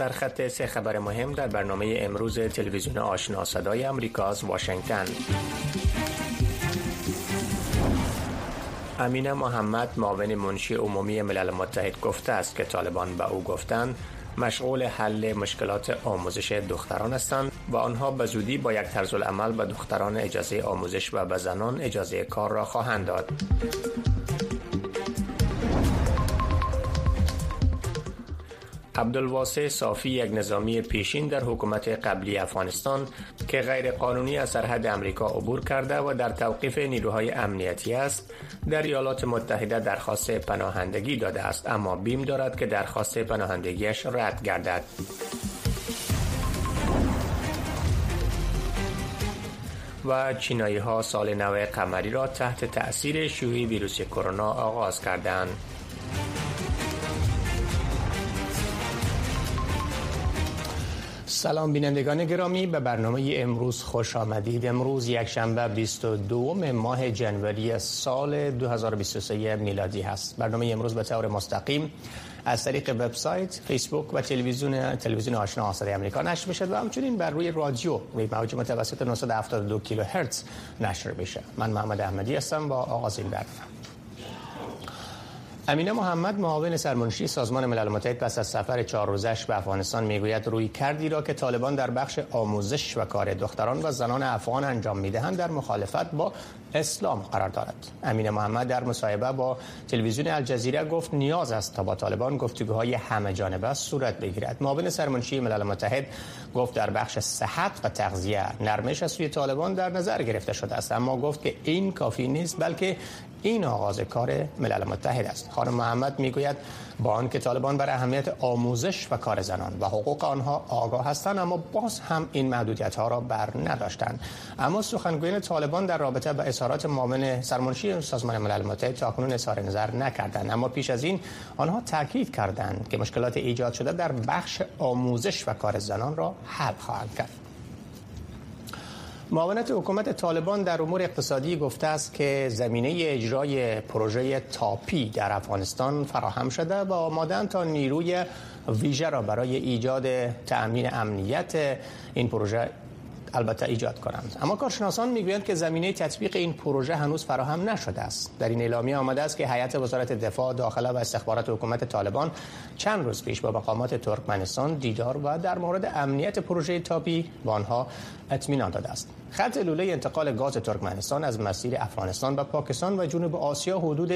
سرخط سه خبر مهم در برنامه امروز تلویزیون آشنا صدای امریکا از واشنگتن امین محمد معاون منشی عمومی ملل متحد گفته است که طالبان به او گفتند مشغول حل مشکلات آموزش دختران هستند و آنها به زودی با یک طرز العمل به دختران اجازه آموزش و به زنان اجازه کار را خواهند داد. عبدالواسع صافی یک نظامی پیشین در حکومت قبلی افغانستان که غیر قانونی از سرحد امریکا عبور کرده و در توقیف نیروهای امنیتی است در ایالات متحده درخواست پناهندگی داده است اما بیم دارد که درخواست پناهندگیش رد گردد و چینایی ها سال نو قمری را تحت تأثیر شیوع ویروس کرونا آغاز کردند. سلام بینندگان گرامی به برنامه امروز خوش آمدید. امروز یک شنبه 22 ماه جنوری سال 2023 میلادی هست. برنامه امروز به طور مستقیم از طریق وبسایت، فیسبوک و تلویزیون تلویزیون آشنا آثار آمریکا نشر میشه و همچنین بر روی رادیو روی موج متوسط 972 کیلوهرتز نشر میشه. من محمد احمدی هستم با آغاز این برنامه امینه محمد معاون سرمنشی سازمان ملل متحد پس از سفر چهار روزش به افغانستان می‌گوید روی کردی را که طالبان در بخش آموزش و کار دختران و زنان افغان انجام می‌دهند در مخالفت با اسلام قرار دارد. امین محمد در مصاحبه با تلویزیون الجزیره گفت نیاز است تا با طالبان گفتگوهای همه جانبه صورت بگیرد. معاون سرمنشی ملل متحد گفت در بخش صحت و تغذیه نرمش از سوی طالبان در نظر گرفته شده است اما گفت که این کافی نیست بلکه این آغاز کار ملل متحد است. خانم محمد می‌گوید با آنکه طالبان بر اهمیت آموزش و کار زنان و حقوق آنها آگاه هستند اما باز هم این محدودیت ها را بر نداشتند. اما سخنگویان طالبان در رابطه با اظهارات معاون سرمنشی سازمان ملل متحد تاکنون اظهار نظر نکردند. اما پیش از این آنها تاکید کردند که مشکلات ایجاد شده در بخش آموزش و کار زنان را حل خواهند کرد. معاونت حکومت طالبان در امور اقتصادی گفته است که زمینه اجرای پروژه تاپی در افغانستان فراهم شده و آمادن تا نیروی ویژه را برای ایجاد تأمین امنیت این پروژه البته ایجاد کنند. اما کارشناسان می‌گویند که زمینه تطبیق این پروژه هنوز فراهم نشده است. در این اعلامیه آمده است که هیئت وزارت دفاع داخله و استخبارات حکومت طالبان چند روز پیش با مقامات ترکمنستان دیدار و در مورد امنیت پروژه تاپی با آنها اطمینان داده است. خط لوله انتقال گاز ترکمنستان از مسیر افغانستان و پاکستان و جنوب آسیا حدود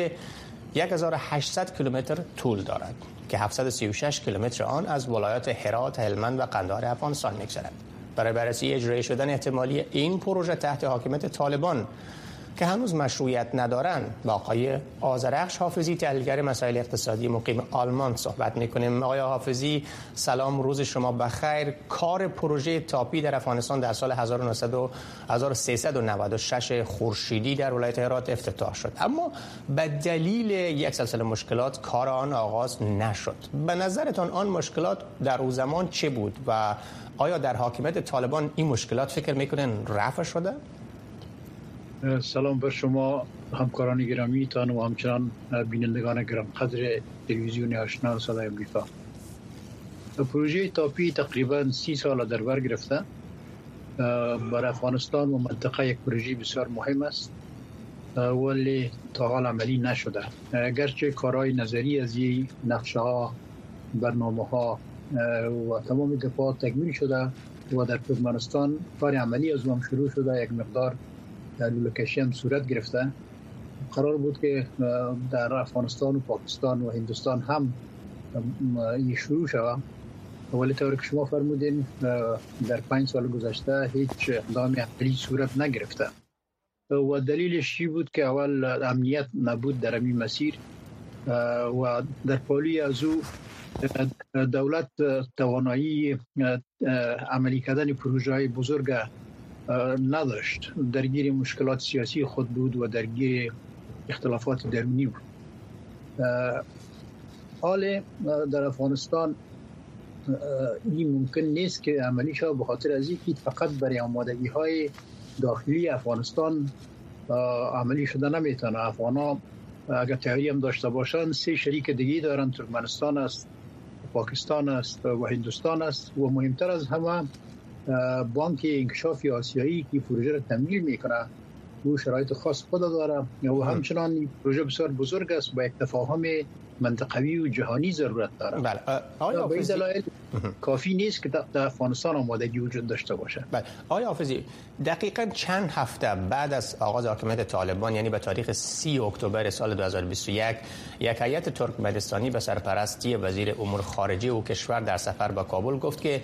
1800 کیلومتر طول دارد که 736 کیلومتر آن از ولایات هرات، هلمند و قندهار افغانستان می‌گذرد. برای بررسی اجرایی شدن احتمالی این پروژه تحت حاکمیت طالبان که هنوز مشروعیت ندارند با آقای آزرخش حافظی تحلیلگر مسائل اقتصادی مقیم آلمان صحبت می‌کنیم. آقای حافظی سلام روز شما بخیر. کار پروژه تاپی در افغانستان در سال 1396 خورشیدی در ولایت هرات افتتاح شد. اما به دلیل یک سلسله مشکلات کار آن آغاز نشد. به نظرتان آن مشکلات در او زمان چه بود و آیا در حاکمیت طالبان این مشکلات فکر می‌کنن رفع شده؟ سلام بر شما همکاران گرامی تان و همچنان بینندگان گرام قدر تلویزیون آشنا صدای امریکا. پروژه تاپی تقریبا سی سال در بر گرفته. برای افغانستان و منطقه یک پروژه بسیار مهم است. ولی تا حال عملی نشده. گرچه کارهای نظری از این نقشه ها برنامه ها و تمام دفاع تکمیل شده و در ترکمنستان کار عملی از هم شروع شده یک مقدار لولکشی هم صورت گرفته. قرار بود که در افغانستان و پاکستان و هندوستان هم این شروع شود ولی طور که شما فرمودین در پنج سال گذشته هیچ اقدام عملی صورت نگرفته. و دلیلش چی بود که اول امنیت نبود در این مسیر و در پالی از او دولت توانایی عملی کردن پروژه های بزرگ نداشت. درگیر مشکلات سیاسی خود بود و درگیر اختلافات درونی بود. حال در افغانستان این ممکن نیست که عملی شود به خاطر از اینکه فقط برای آمادگی های داخلی افغانستان عملی شده نمی‌تونه. افغان ها اگر تحریم داشته باشند سه شریک دیگه دارن ترکمنستان است. پاکستان است و هندوستان است. و مهمتر از همه بانک انکشاف آسیایی که پروژه را تمویل می‌کنه او شرایط خاص خود داره. و همچنان پروژه بسیار بزرگ است. با یک تفاهم منطقوی و جهانی ضرورت داره بله. آیا به دلایل کافی نیست که در افغانستان آمادگی وجود داشته باشه. بله. آیا حافظی دقیقا چند هفته بعد از آغاز حاکمیت طالبان یعنی به تاریخ 30 اکتبر سال 2021 یک هیئت ترکمنستانی به سرپرستی وزیر امور خارجه او کشور در سفر به کابل گفت که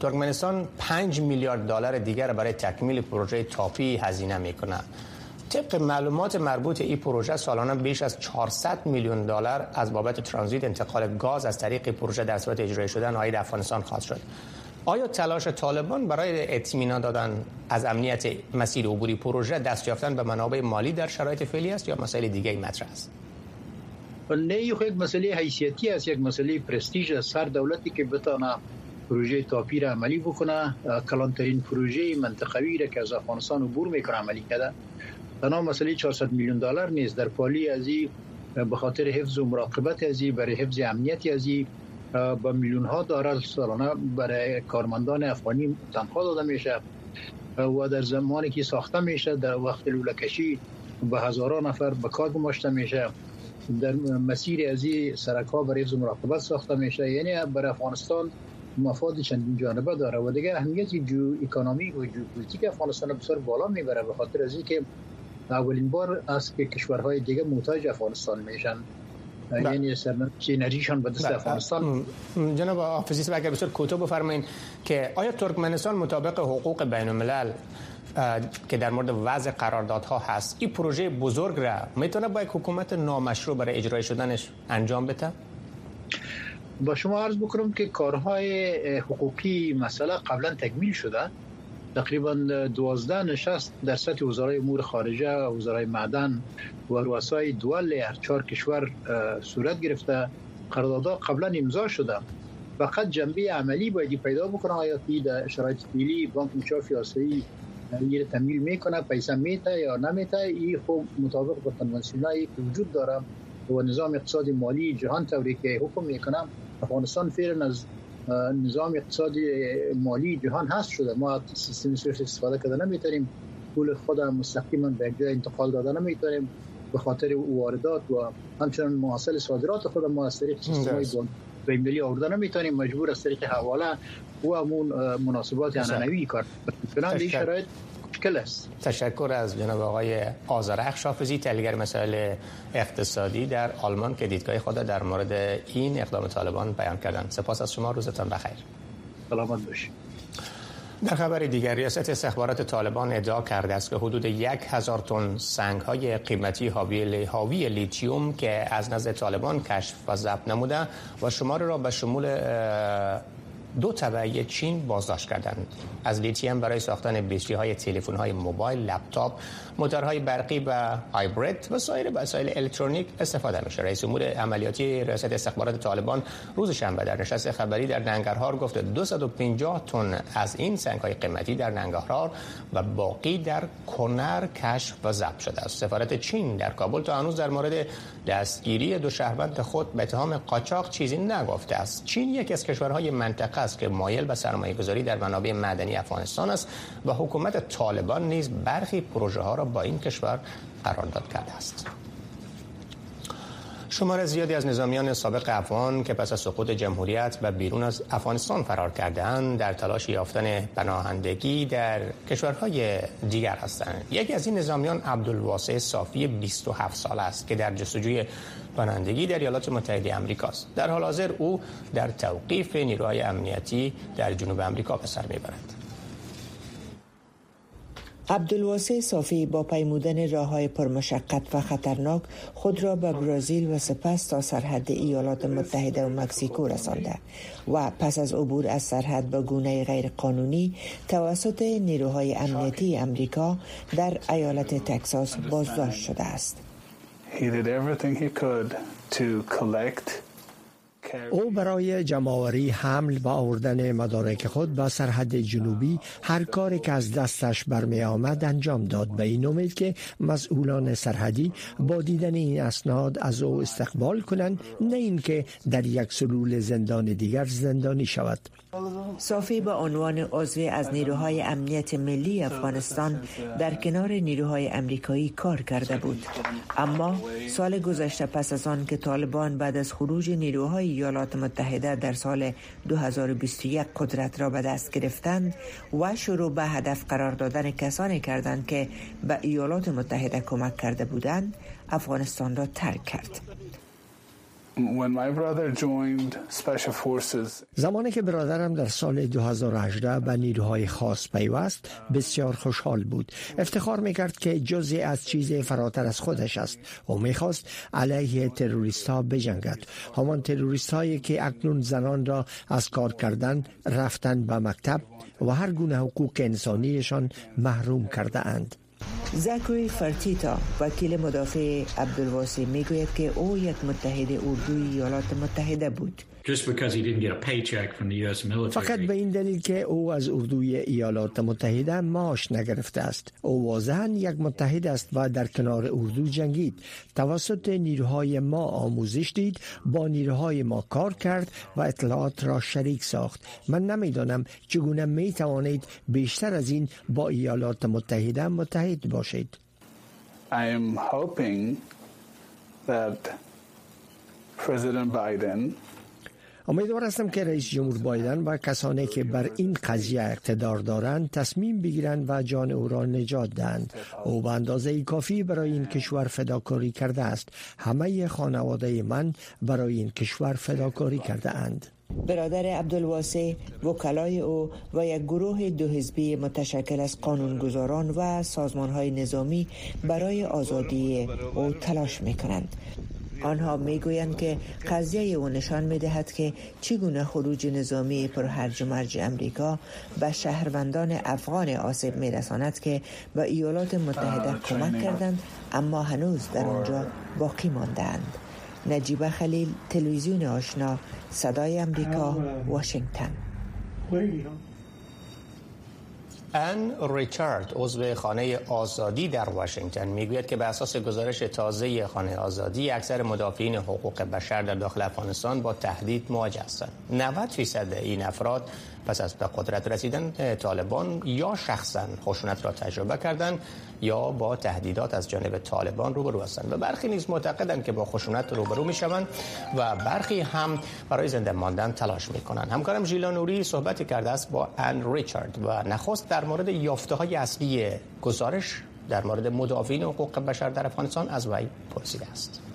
ترکمنستان 5 میلیارد دلار دیگر برای تکمیل پروژه تاپی هزینه می‌کنه طبق معلومات مربوط این پروژه سالانه بیش از 400 میلیون دلار از بابت ترانزیت انتقال گاز از طریق پروژه در صورت اجرایی شدن آید افغانستان خواهد شد. آیا تلاش طالبان برای اطمینان دادن از امنیت مسیر عبوری پروژه دست یافتن به منابع مالی در شرایط فعلی است یا مسائل دیگه مطرح است؟ نه یک مسئله حیثیتی است. یک مسئله پرستیژ است هر دولتی که بتانه پروژه تاپی را عملی بکنه. کلانترین پروژه منطقوی را که از افغانستان عبور می‌کنه عملی کرده. تنها مسئله 400 میلیون دلار نیست. در پالی از به خاطر حفظ و مراقبت از برای حفظ امنیت از با میلیون ها دلار سالانه برای کارمندان افغانی تنخواه داده میشه. و در زمانی که ساخته میشه در وقت لولکشی به هزاران نفر به کار گماشته میشه. در مسیر از سرک ها برای حفظ مراقبت ساخته میشه. یعنی برای افغانستان مفاد چندین جانبه داره. و دیگه اهمیت جو اکونومی و جو افغانستان بسیار بالا می‌بره. به خاطر از اینکه اولین بار است که کشورهای دیگه محتاج افغانستان میشن. یعنی سرنوشت انرژیشان به دست افغانستان. جناب حافظی اگر بسیار کوتاه بفرمایید که آیا ترکمنستان مطابق حقوق بین الملل که در مورد وضع قراردادها هست این پروژه بزرگ را می‌تونه با یک حکومت نامشروع برای اجرای شدنش انجام بده؟ با شما عرض بکنم که کارهای حقوقی مسئله قبلا تکمیل شده. تقریبا دوازده نشست در سطح وزرای امور خارجه وزرای معدن و رؤسای دول هر چهار کشور صورت گرفته. قراردادها قبلا امضا شده. فقط جنبه عملی باید پیدا بکنه آیا در شرایط فعلی بانک انشاف آسیایی یه تمویل می‌کنه پیسه میته یا نمیته؟ این خوب مطابق با کنوانسیونایی که وجود داره و نظام اقتصادی مالی جهان طوری که حکم می‌کنه افغانستان فعلا از نظام اقتصادی مالی جهان هست شده. ما سیستم سویفت استفاده کرده نمی‌تونیم. پول خود مستقیما به جای انتقال داده نمی‌تونیم. به خاطر واردات و همچنان محاصل صادرات خود ما از طریق سیستم بین ملی آورده نمی‌تونیم. مجبور از طریق حواله و همون مناسبات انانوی کار. بنابراین این شرایط مشکل است. تشکر از جناب آقای آزرخ شافزی تحلیلگر مسائل اقتصادی در آلمان که دیدگاه خود در مورد این اقدام طالبان بیان کردند. سپاس از شما روزتان بخیر. سلامت باشید. در خبر دیگر ریاست استخبارات طالبان ادعا کرده است که حدود یک هزار تن سنگ های قیمتی حاوی لیتیوم که از نزد طالبان کشف و ضبط نموده و شمار را به شمول دو تبعه چین بازداشت کردند. از لیتیم برای ساختن بیتری های تلفن های موبایل لپتاپ موتورهای برقی و هایبرید و سایر وسایل الکترونیک استفاده میشه. رئیس امور عملیاتی ریاست استخبارات طالبان روز شنبه در نشست خبری در ننگرهار گفت 250 تن از این سنگ های قیمتی در ننگرهار و باقی در کنر کشف و ضبط شده است. سفارت چین در کابل تا هنوز در مورد دستگیری دو شهروند خود به اتهام قاچاق چیزی نگفته است. چین یکی از کشورهای منطقه است که مایل به سرمایه گذاری در منابع معدنی افغانستان است و حکومت طالبان نیز برخی پروژه ها را با این کشور قرارداد کرده است. شمار زیادی از نظامیان سابق افغان که پس از سقوط جمهوریت و بیرون از افغانستان فرار کردهاند در تلاش یافتن پناهندگی در کشورهای دیگر هستند. یکی از این نظامیان عبدالواسع صافی 27 سال است که در جستجوی پناهندگی در ایالات متحده آمریکا است در حال حاضر او در توقیف نیروهای امنیتی در جنوب آمریکا به سر می‌برد عبدالواسع صافی با پیمودن راه های پرمشقت و خطرناک خود را به برزیل و سپس تا سرحد ایالات متحده و مکزیکو رسانده و پس از عبور از سرحد به گونه غیرقانونی توسط نیروهای امنیتی امریکا در ایالت تکساس بازداشت شده است. He did everything he could to collect او برای جمعآوری حمل و آوردن مدارک خود به سرحد جنوبی هر کاری که از دستش برمی آمد انجام داد. به این امید که مسئولان سرحدی با دیدن این اسناد از او استقبال کنند نه اینکه در یک سلول زندان دیگر زندانی شود. صافی به عنوان عضو از نیروهای امنیت ملی افغانستان در کنار نیروهای امریکایی کار کرده بود. اما سال گذشته پس از آن که طالبان بعد از خروج نیروهای ایالات متحده در سال 2021 قدرت را به دست گرفتند و شروع به هدف قرار دادن کسانی کردند که به ایالات متحده کمک کرده بودند افغانستان را ترک کرد. زمانی که برادرم در سال 2018 به نیروهای خاص پیوست بسیار خوشحال بود. افتخار می‌کرد که جزی از چیز فراتر از خودش است و می‌خواست علیه تروریست ها بجنگد. همان تروریست هایی که اکنون زنان را از کار کردن رفتن به مکتب و هر گونه حقوق انسانیشان محروم کرده اند زکری فرتیتا وکیل مدافع عبدالواسی می‌گوید که او یک متحد اردوی ایالات متحده بود. فقط به این دلیل که او از اردوی ایالات متحده معاش نگرفته است. او واضحا یک متحد است و در کنار اردو جنگید. توسط نیروهای ما آموزش دید با نیروهای ما کار کرد و اطلاعات را شریک ساخت. من نمی‌دانم چگونه می توانید بیشتر از این با ایالات متحده متحد باشید. I am hoping that President Biden امیدوار هستم که رئیس جمهور بایدن و کسانی که بر این قضیه اقتدار دارند تصمیم بگیرند و جان او را نجات دهند. او به اندازه کافی برای این کشور فداکاری کرده است. همه خانواده من برای این کشور فداکاری کرده اند. برادر عبدالواسع وکلای او و یک گروه دو حزبی متشکل از قانونگذاران و سازمان های نظامی برای آزادی او تلاش می کنند آنها می‌گویند که قضیه او نشان می‌دهد که چگونه خروج نظامی پر هرج مرج امریکا به شهروندان افغان آسیب میرساند که به ایالات متحده کمک کردند اما هنوز در آنجا باقی ماندند نجیبه خلیل تلویزیون آشنا صدای امریکا واشنگتن. ان ریچارد عضو خانه آزادی در واشنگتن می‌گوید که به اساس گزارش تازه خانه آزادی اکثر مدافعین حقوق بشر در داخل افغانستان با تهدید مواجه هستند. 90 فیصد این افراد پس از به قدرت رسیدن طالبان یا شخصا خشونت را تجربه کردند یا با تهدیدات از جانب طالبان روبرو هستند و برخی نیز معتقدند که با خشونت روبرو می شوند و برخی هم برای زنده ماندن تلاش می کنند همکارم ژیلا نوری صحبتی کرده است با ان ریچارد و نخست در مورد یافته های اصلی گزارش در مورد مدافعین حقوق بشر در افغانستان از وی پرسیده است.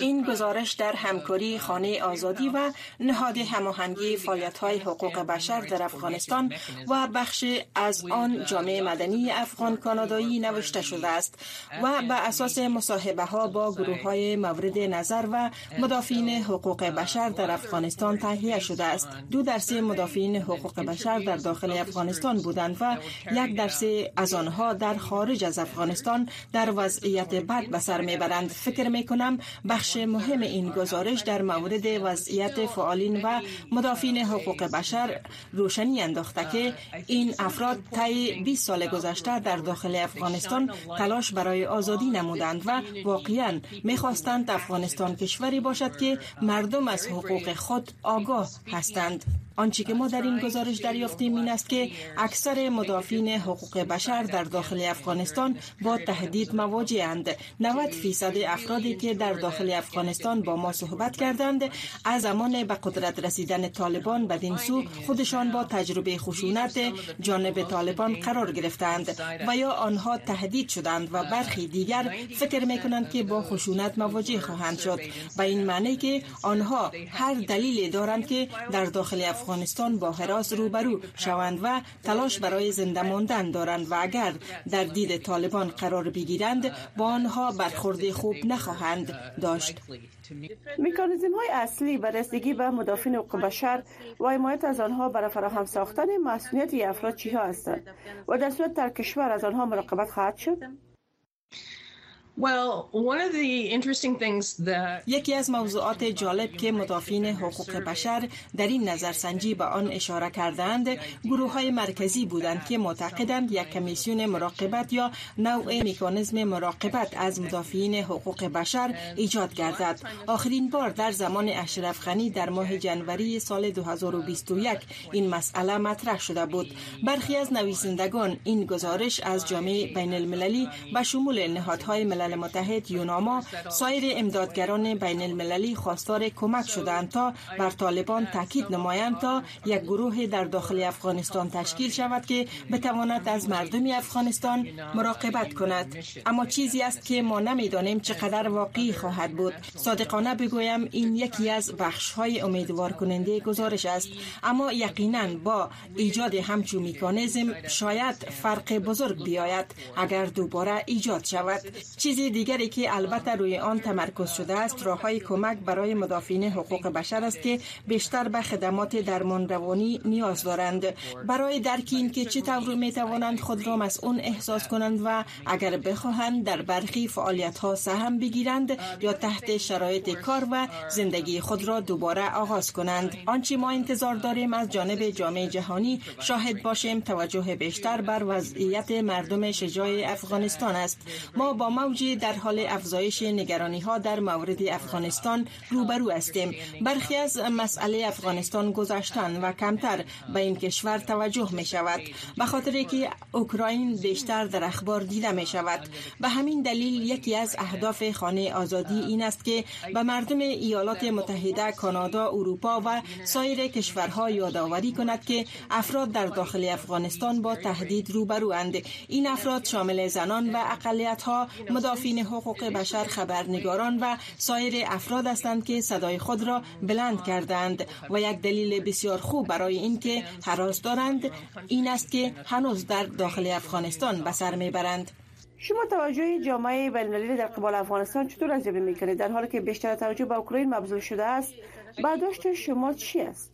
این گزارش در همکاری خانه آزادی و نهاد هماهنگی فعالیت های حقوق بشر در افغانستان و بخش از آن جامعه مدنی افغان کانادایی نوشته شده است و به اساس مصاحبه ها با گروه های مورد نظر و مدافعین حقوق بشر در افغانستان تهیه شده است. دو درصد مدافعین حقوق بشر در داخل افغانستان بودند و یک درصد از آنها در خارج از افغانستان در وضعیت بد به سر می‌برند. فکر می کنم بخش مهم این گزارش در مورد وضعیت فعالین و مدافعین حقوق بشر روشنی انداخته که این افراد طی 20 سال گذشته در داخل افغانستان تلاش برای آزادی نمودند و واقعا می‌خواستند افغانستان کشوری باشد که مردم از حقوق خود آگاه هستند. آنچه که ما در این گزارش دریافتیم این است که اکثر مدافعین حقوق بشر در داخل افغانستان با تهدید مواجهاند. 90 فیصد افرادی که در داخل افغانستان با ما صحبت کردند از زمان به قدرت رسیدن طالبان بدین سو خودشان با تجربه خشونت جانب طالبان قرار گرفتند و یا آنها تهدید شدند و برخی دیگر فکر می کنند که با خشونت مواجه خواهند شد. به این معنی که آنها هر دلیلی دارند که در داخل افغانستان با حراس روبرو شوند و تلاش برای زنده ماندن دارند و اگر در دید طالبان قرار بگیرند با آنها برخورد خوب نخواهند داشت. میکانیزم های اصلی بررسیگی به مدافعین حقوق بشر و حمایت از آنها برای فراهم ساختن مسئولیت افراد چی ها هستند؟ و در صورت در کشور از آنها مراقبت خواهد شد؟ یکی از موضوعات جالب که مدافعین حقوق بشر در این نظرسنجی به آن اشاره کردند گروه های مرکزی بودند که معتقدند یک کمیسیون مراقبت یا نوع میکانیزم مراقبت از مدافعین حقوق بشر ایجاد گردد. آخرین بار در زمان اشرف غنی در ماه جنوری سال 2021 این مسئله مطرح شده بود. برخی از نویسندگان این گزارش از جامعه بین المللی به شمول نهادهای ملل متحد یوناما سایر امدادگران بین المللی خواستار کمک شدند تا بر طالبان تاکید نمایند تا یک گروه در داخل افغانستان تشکیل شود که بتواند از مردم افغانستان مراقبت کند. اما چیزی است که ما نمی‌دانیم چقدر واقعی خواهد بود. صادقانه بگویم این یکی از بخش های امیدوار کننده گزارش است. اما یقینا با ایجاد همچون میکانیزم شاید فرق بزرگ بیاید اگر دوباره ایجاد شود. چیزی دیگری که البته روی آن تمرکز شده است راه های کمک برای مدافعین حقوق بشر است که بیشتر به خدمات درمان روانی نیاز دارند. برای درک این که چطور می توانند خود را مسئول احساس کنند و اگر بخواهند در برخی فعالیت ها سهم بگیرند یا تحت شرایط کار و زندگی خود را دوباره آغاز کنند. آنچه ما انتظار داریم از جانب جامعه جهانی شاهد باشیم توجه بیشتر بر وضعیت مردم شجاع افغانستان است. ما با موجی در حال افزایش نگرانی ها در مورد افغانستان روبرو هستیم. برخی از مسئله افغانستان گذاشتن و کمتر به این کشور توجه می شود به خاطر که اوکراین بیشتر در اخبار دیده می شود به همین دلیل یکی از اهداف خانه آزادی این است که به مردم ایالات متحده کانادا اروپا و سایر کشورها یادآوری کند که افراد در داخل افغانستان با تهدید روبرو اند این افراد شامل زنان و اقلیت ها مدافعین حقوق بشر خبرنگاران و سایر افراد هستند که صدای خود را بلند کردند و یک دلیل بسیار خوب برای اینکه حراس دارند این است که هنوز در داخل افغانستان به سر می‌برند. شما توجه جامعه بین در قبال افغانستان چطور ارزیابی می‌کنید؟ در حالی که بیشتر توجه به اوکراین مبذول شده است برداشت شما چی است؟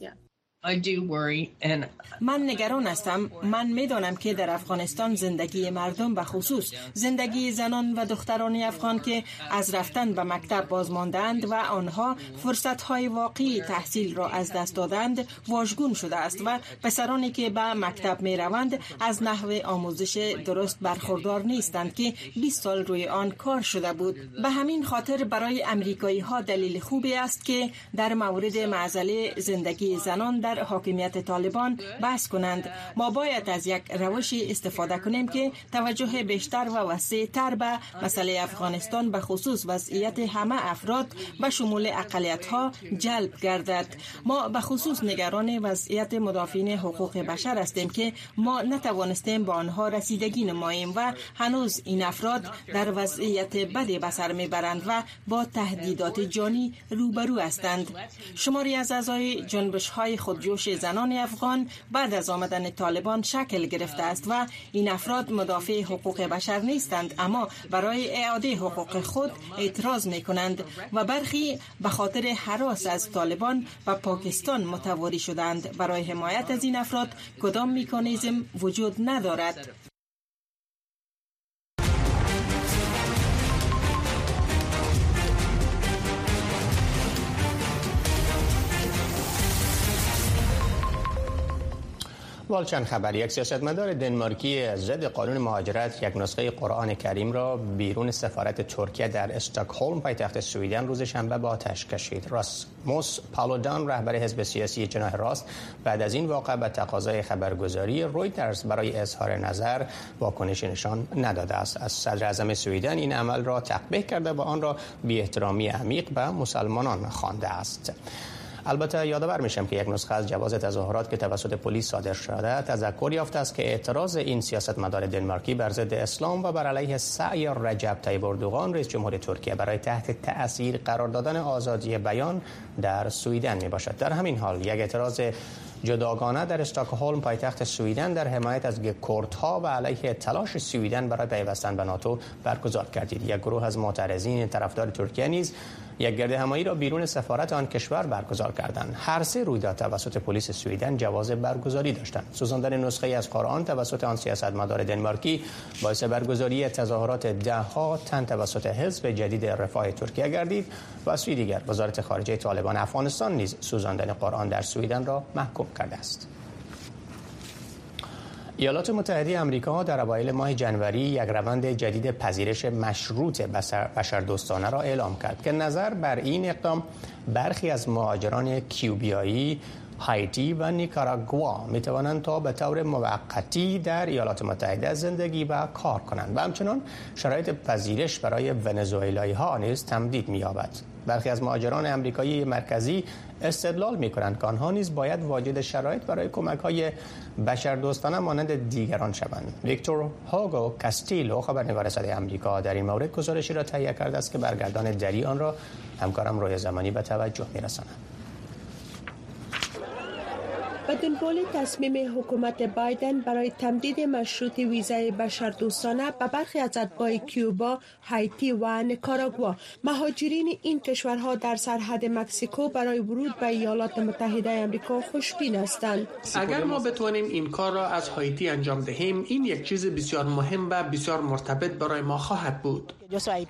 من نگران هستم. من می‌دانم که در افغانستان زندگی مردم به خصوص زندگی زنان و دختران افغان که از رفتن به مکتب باز ماندند و آنها فرصت های واقعی تحصیل را از دست دادند واژگون شده است و پسرانی که به مکتب می روند از نحو آموزش درست برخوردار نیستند که 20 سال روی آن کار شده بود. به همین خاطر برای امریکایی ها دلیل خوبی است که در مورد معزله زندگی زنان در حاکمیت طالبان بحث کنند. ما باید از یک روش استفاده کنیم که توجه بیشتر و وسیع تر به مسئله افغانستان به خصوص وضعیت همه افراد به شمول اقلیت ها جلب گردد. ما به خصوص نگران وضعیت مدافعین حقوق بشر هستیم که ما نتوانستیم با آنها رسیدگی نماییم و هنوز این افراد در وضعیت بدی به سر می‌برند و با تهدیدات جانی روبرو هستند. شماری از اعضای جنبش های خود جوش زنان افغان بعد از آمدن طالبان شکل گرفته است و این افراد مدافع حقوق بشر نیستند اما برای اعاده حقوق خود اعتراض می کنند و برخی به خاطر حراس از طالبان و پاکستان متواری شدند برای حمایت از این افراد کدام میکانیزم وجود ندارد؟ چند خبر؟ یک سیاستمدار دنمارکی ضد قانون مهاجرت یک نسخه قرآن کریم را بیرون سفارت ترکیه در استکهلم پایتخت سویدن روز شنبه با آتش کشید. راسموس پالودان رهبر حزب سیاسی جناح راست بعد از این واقع به تقاضای خبرگزاری رویترز برای اظهار نظر واکنشی نشان نداده است. از صدر اعظم سویدن این عمل را تقبیح کرده و آن را بی احترامی عمیق به مسلمانان خوانده است. البته یادآور میشم که یک نسخه از جواز تظاهرات که توسط پلیس صادر شده تذکر یافته است که اعتراض این سیاستمدار دنمارکی بر ضد اسلام و بر علیه سعی رجب طیب اردوغان رئیس جمهور ترکیه برای تحت تأثیر قرار دادن آزادی بیان در سویدن می باشد در همین حال یک اعتراض جداگانه در استکهلم پایتخت سویدن در حمایت از کردها و علیه تلاش سویدن برای پیوستن به ناتو برگزار کردید. یک گروه از معترضین طرفدار ترکیه نیز یک گرد همایی را بیرون سفارت آن کشور برگزار کردند. هر سه رویداد توسط پلیس سوئیدن جواز برگزاری داشتند. سوزاندن نسخه از قرآن توسط آن سیاستمدار دنمارکی باعث برگزاری تظاهرات دهها تن توسط حزب جدید رفاه ترکیه گردید و سوی دیگر وزارت خارجه طالبان افغانستان نیز سوزاندن قرآن در سوئیدن را محکوم کرده است. ایالات متحده آمریکا در اوایل ماه جنوری یک روند جدید پذیرش مشروط بشردوستانه را اعلام کرد که نظر بر این اقدام برخی از مهاجران کیوبیایی هایتی و نیکاراگوا می توانند تا به طور موقتی در ایالات متحده زندگی و کار کنند و همچنان شرایط پذیرش برای ونزوئلایی ها نیز تمدید می یابد برخی از مهاجران امریکایی مرکزی استدلال می کنند که آنها نیز باید واجد شرایط برای کمک های بشردوستانه مانند دیگران شوند. ویکتور هاگو کاستیلو خبرنگار صدای امریکا در این مورد گزارشی را تهیه کرده است که برگردان دری آن را همکارم روی زمانی به توجه میرساند. به دنبال تصمیم حکومت بایدن برای تمدید مشروط ویزای بشردوستانه به برخی از اتباع کیوبا، هایتی و نیکاراگوا مهاجرین این کشورها در سرحد مکزیکو برای ورود به ایالات متحده آمریکا خوشبین هستند. اگر ما بتوانیم این کار را از هایتی انجام دهیم این یک چیز بسیار مهم و بسیار مرتبط برای ما خواهد بود.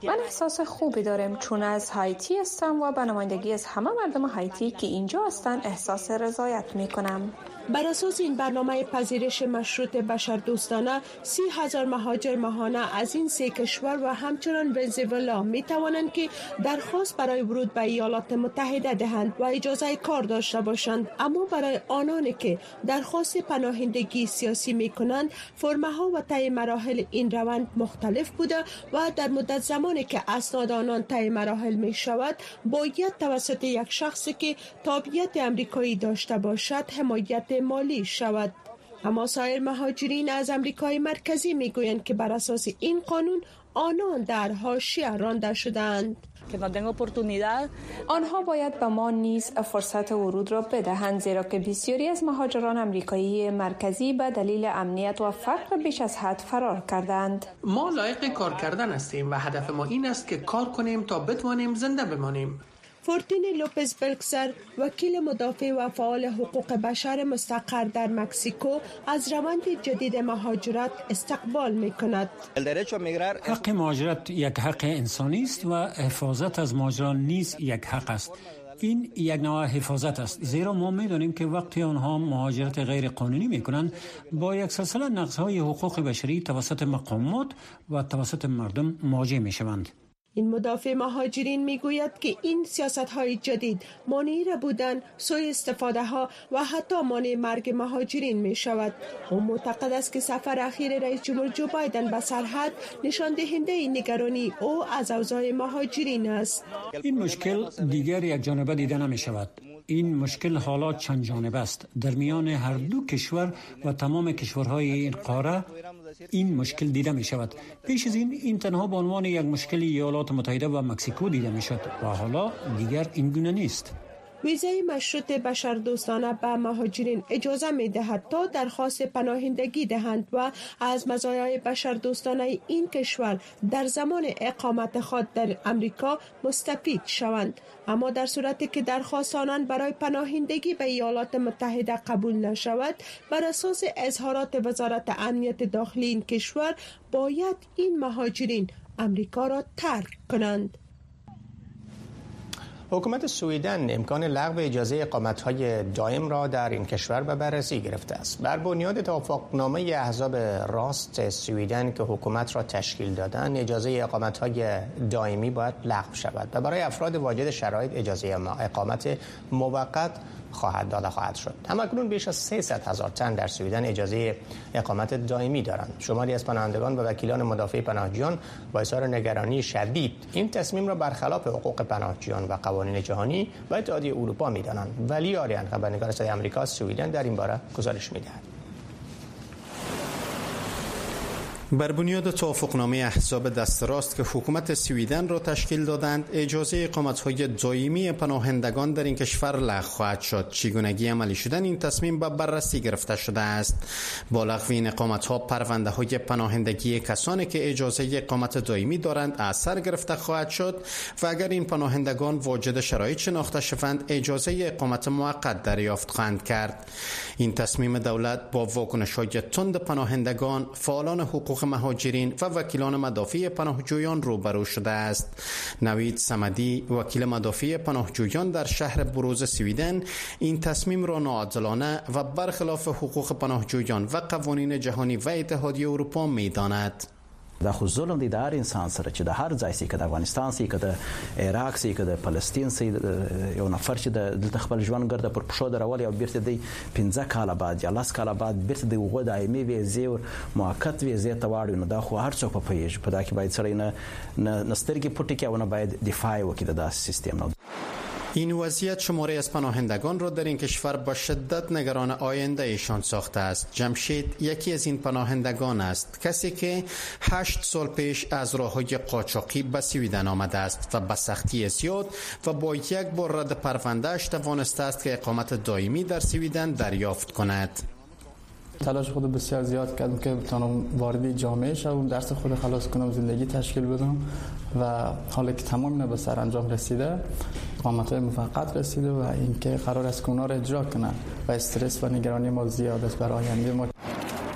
من احساس خوبی دارم چون از هایتی هستم و به نمایندگی از همه مردم هایتی که اینجا هستند احساس رضایت می کنم. بر اساس این برنامه پذیرش مشروط بشر دوستانه سی هزار مهاجر ماهانه از این سه کشور و همچنان ونزوئلا می توانند که درخواست برای ورود به ایالات متحده دهند و اجازه کار داشته باشند. اما برای آنانی که درخواست پناهندگی سیاسی می کنند فرمه ها و طی مراحل این روند مختلف بوده و در مدت زمانی که اسناد آنان طی مراحل می شود باید توسط یک شخصی که تابعیت امریکایی داشته باشد حمایت مالی شود. اما سایر مهاجرین از امریکای مرکزی می‌گویند که بر اساس این قانون آنان در حاشیه رانده شدند. آنها باید به ما نیز فرصت ورود را بدهند زیرا که بسیاری از مهاجران امریکایی مرکزی به دلیل امنیت و فقر بیش از حد فرار کردند. ما لایق کار کردن هستیم و هدف ما این است که کار کنیم تا بتوانیم زنده بمانیم. فورتین لوپز بلکسر وکیل مدافع و فعال حقوق بشر مستقر در مکسیکو از روند جدید مهاجرت استقبال می کند. حق مهاجرت یک حق انسانی است و حفاظت از مهاجران نیز یک حق است. این یک نوع حفاظت است زیرا ما می‌دانیم که وقتی آنها مهاجرت غیر قانونی می کنند با یک سلسله نقض های حقوق بشری توسط مقامات و توسط مردم مواجه می شوند. این مدافع مهاجرین می‌گوید که این سیاست های جدید مانعی را بودن سوی استفاده ها و حتی مانع مرگ مهاجرین می شود او معتقد است که سفر اخیر رئیس جمهور جو بایدن به سرحد نشان دهنده نگرانی او از اوضاع مهاجرین است. این مشکل دیگر یک جانبه دیده نمی شود این مشکل حالا چند جانبه است. در میان هر دو کشور و تمام کشورهای این قاره این مشکل دیده می شود پیش از این این تنها به عنوان یک مشکل ایالات متحده و مکزیکو دیده می شد و حالا دیگر این گونه نیست. ویزای مشروط بشردوستانه به مهاجرین اجازه می دهد تا درخواست پناهندگی دهند و از مزایای بشردوستانه این کشور در زمان اقامت خود در امریکا مستفید شوند. اما در صورتی که درخواست آنان برای پناهندگی به ایالات متحده قبول نشود بر اساس اظهارات وزارت امنیت داخلی این کشور باید این مهاجرین امریکا را ترک کنند. حکومت سوئیدن امکان لغو اجازه های دائم را در این کشور به بررسی گرفته است. بر بنیاد توافقنامه احزاب راست سوئیدن که حکومت را تشکیل دادن، اجازه های دائمی باید لغو شود و برای افراد واجد شرایط اجازه اقامت موقت خواهد داده خواهد شد. همکنون بیش از 300 هزار تن در سویدن اجازه اقامت دائمی دارند. شماری از پناهندگان و وکیلان مدافع پناهجویان با اظهار نگرانی شدید این تصمیم را برخلاف حقوق پناهجویان و قوانین جهانی و اتحادیه اروپا می‌دانند. ولی آریان خبرنگار صدای آمریکا سویدن در این باره گزارش می‌دهد. بر بنیاد توافقنامه احزاب دست راست که حکومت سویدن را تشکیل دادند اجازه اقامت های دائمی پناهندگان در این کشور لغو خواهد شد. چگونگی عملی شدن این تصمیم به بررسی گرفته شده است. با لغو این اقامت ها پرونده های پناهندگی کسانی که اجازه اقامت دائمی دارند اثر گرفته خواهد شد و اگر این پناهندگان واجد شرایط شناخته شوند اجازه اقامت موقت دریافت خواهند کرد. این تصمیم دولت با واکنش های تند پناهندگان فعالان حقوق مهاجرین و وکیلان مدافع پناهجویان روبرو شده است. نوید سمدی وکیل مدافع پناهجویان در شهر بروز سویدن این تصمیم را ناعادلانه و برخلاف حقوق پناهجویان و قوانین جهانی و اتحادیه اروپا می‌داند. دا خو ظلم دی د هر انسان سره چې د هر ځای سي د افغانستان سي د عراق سي د فلسطین سي یو نفر چې د دلته خپل ژوند ګرځي پر پښو درول یا بیرته دی 15 کال بعد یا 10 کال بعد بیرته دی وغه د ایمي ویزې موقت ویزې ته واړو نو دا خو هر څوک په پیژ په دا کې باید سره نه نسترګي پټي کې ونه باید دفاع وکړي د سیستم. نو این وضعیت شماره از پناهندگان را در این کشور با شدت نگران آینده ایشان ساخته است. جمشید یکی از این پناهندگان است. کسی که هشت سال پیش از راه های قاچاقی به سویدن آمده است و به سختی زیاد و با یک بار رد پروندهش توانسته است که اقامت دائمی در سویدن دریافت کند. تلاش خود بسیار زیاد کردم که بتونم وارد جامعه شوم درس خود خلاص کنم زندگی تشکیل بدم و حالا که تمام به سر انجام رسیده اقامت های مفقت رسیده و اینکه قرار است که را اجرا کنن و استرس و نگرانی ما زیاد است برای آینده ما.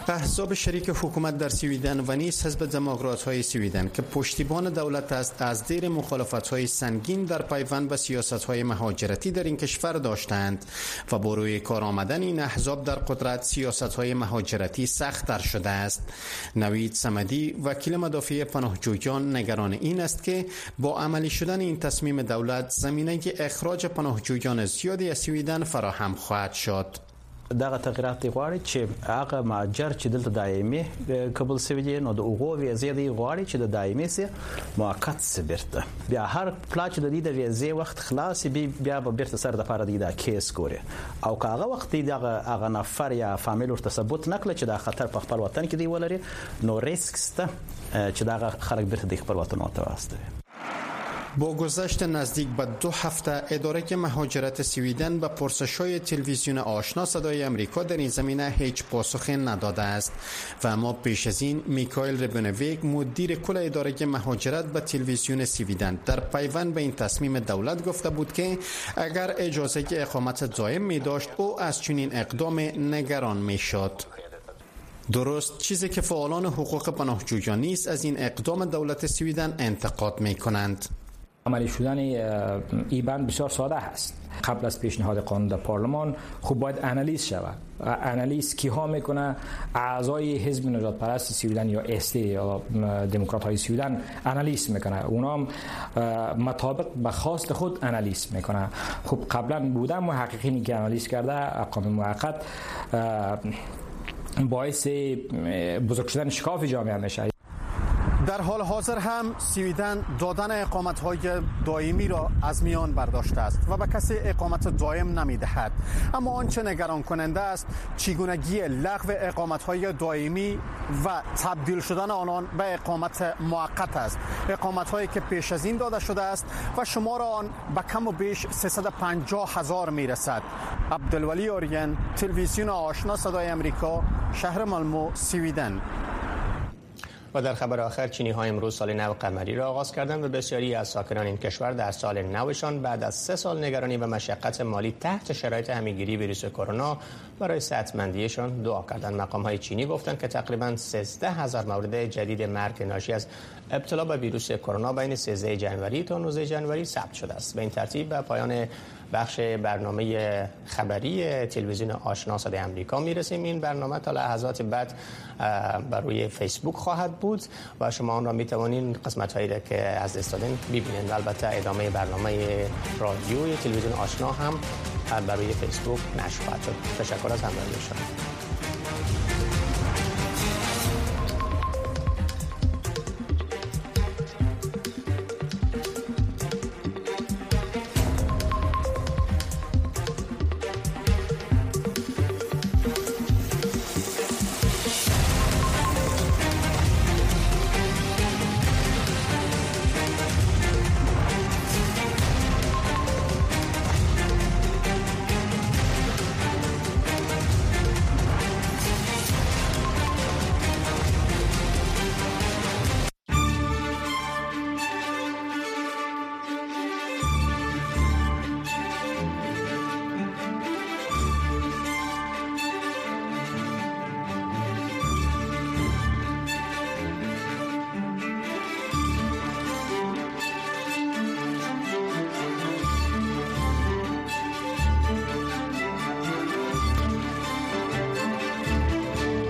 احزاب شریک حکومت در سویدن و نیز حزب دموکرات های سویدن که پشتیبان دولت است از دیر مخالفت های سنگین در پیوند به سیاست های مهاجرتی در این کشور داشتند و با روی کار آمدن این احزاب در قدرت سیاست های مهاجرتی سختتر شده است. نوید سمدی وکیل مدافع پناهجویان نگران این است که با عملی شدن این تصمیم دولت زمینه اخراج پناهجویان زیادی از سویدن فراهم خواهد شد. دغه تغیرات دی غواړي چې هغه ماجر چې دلته دایمي قبول سوي دي نو د اوغو ویزې دی غواړي چې د دایمي سي موقت سي برته بیا هر پلا چې د دې د ویزې وخت خلاص بي بیا به برته سره د پاره دی دا کیس ګوري. او کاغه وخت دی دغه هغه نفر یا فامیل ورته ثبوت نکړي چې دا خطر په خپل وطن کې دی ولري نو ریسک ست چې دا خلک برته د خپل وطن ته واستوي با گذشت نزدیک به دو هفته اداره مهاجرت سویدن به پرسش های تلویزیون آشنا صدای امریکا در این زمینه هیچ پاسخی نداده است. و اما پیش از این میکایل ربنویک مدیر کل اداره مهاجرت به تلویزیون سویدن در پیوند به این تصمیم دولت گفته بود که اگر اجازه اقامت دائم می داشت او از چنین اقدام نگران می شد درست چیزی که فعالان حقوق پناهجویان نیست از این اقدام دولت سویدن انتقاد می کنند عملی شدن ای بند بسیار ساده هست قبل از پیشنهاد قانون در پارلمان خوب باید انالیز شود. انالیز کی ها می‌کنه؟ اعضای حزب نجات پرست سویدن یا استی یا دموکرات های سویدن انالیز می‌کنه. اونا مطابق به خواست خود انالیز می‌کنه. خب قبلا بودن محققینی که انالیز کرده اقام موقت باعث بزرگ شدن شکاف جامعه میشه. در حال حاضر هم سویدن دادن اقامت های دائمی را از میان برداشته است و به کسی اقامت دائم نمی دهد اما آنچه نگران کننده است چگونگی لغو اقامت های دائمی و تبدیل شدن آنان به اقامت موقت است. اقامت هایی که پیش از این داده شده است و شمار آن به کم و بیش 350 هزار می رسد عبدالولی آریان تلویزیون آشنا صدای امریکا شهر مالمو سویدن. و در خبر آخر چینی ها امروز سال نو قمری را آغاز کردند و بسیاری از ساکنان این کشور در سال نوشان بعد از سه سال نگرانی و مشقت مالی تحت شرایط همیگیری ویروس کرونا برای صحتمندیشان دعا کردند. مقام های چینی گفتند که تقریبا 13 هزار مورد جدید مرگ ناشی از ابتلا به ویروس کرونا بین 13 جنوری تا 19 جنوری ثبت شده است. به این ترتیب به پایان بخش برنامه خبری تلویزیون آشنا صدای امریکا می‌رسیم. این برنامه تا لحظات بعد بر روی فیسبوک خواهد بود و شما آن را می توانید قسمت هایی که از استادین ببینید البته ادامه برنامه رادیوی تلویزیون آشنا هم بر روی فیسبوک نشر خواهد شد. تشکر از همراهی شما.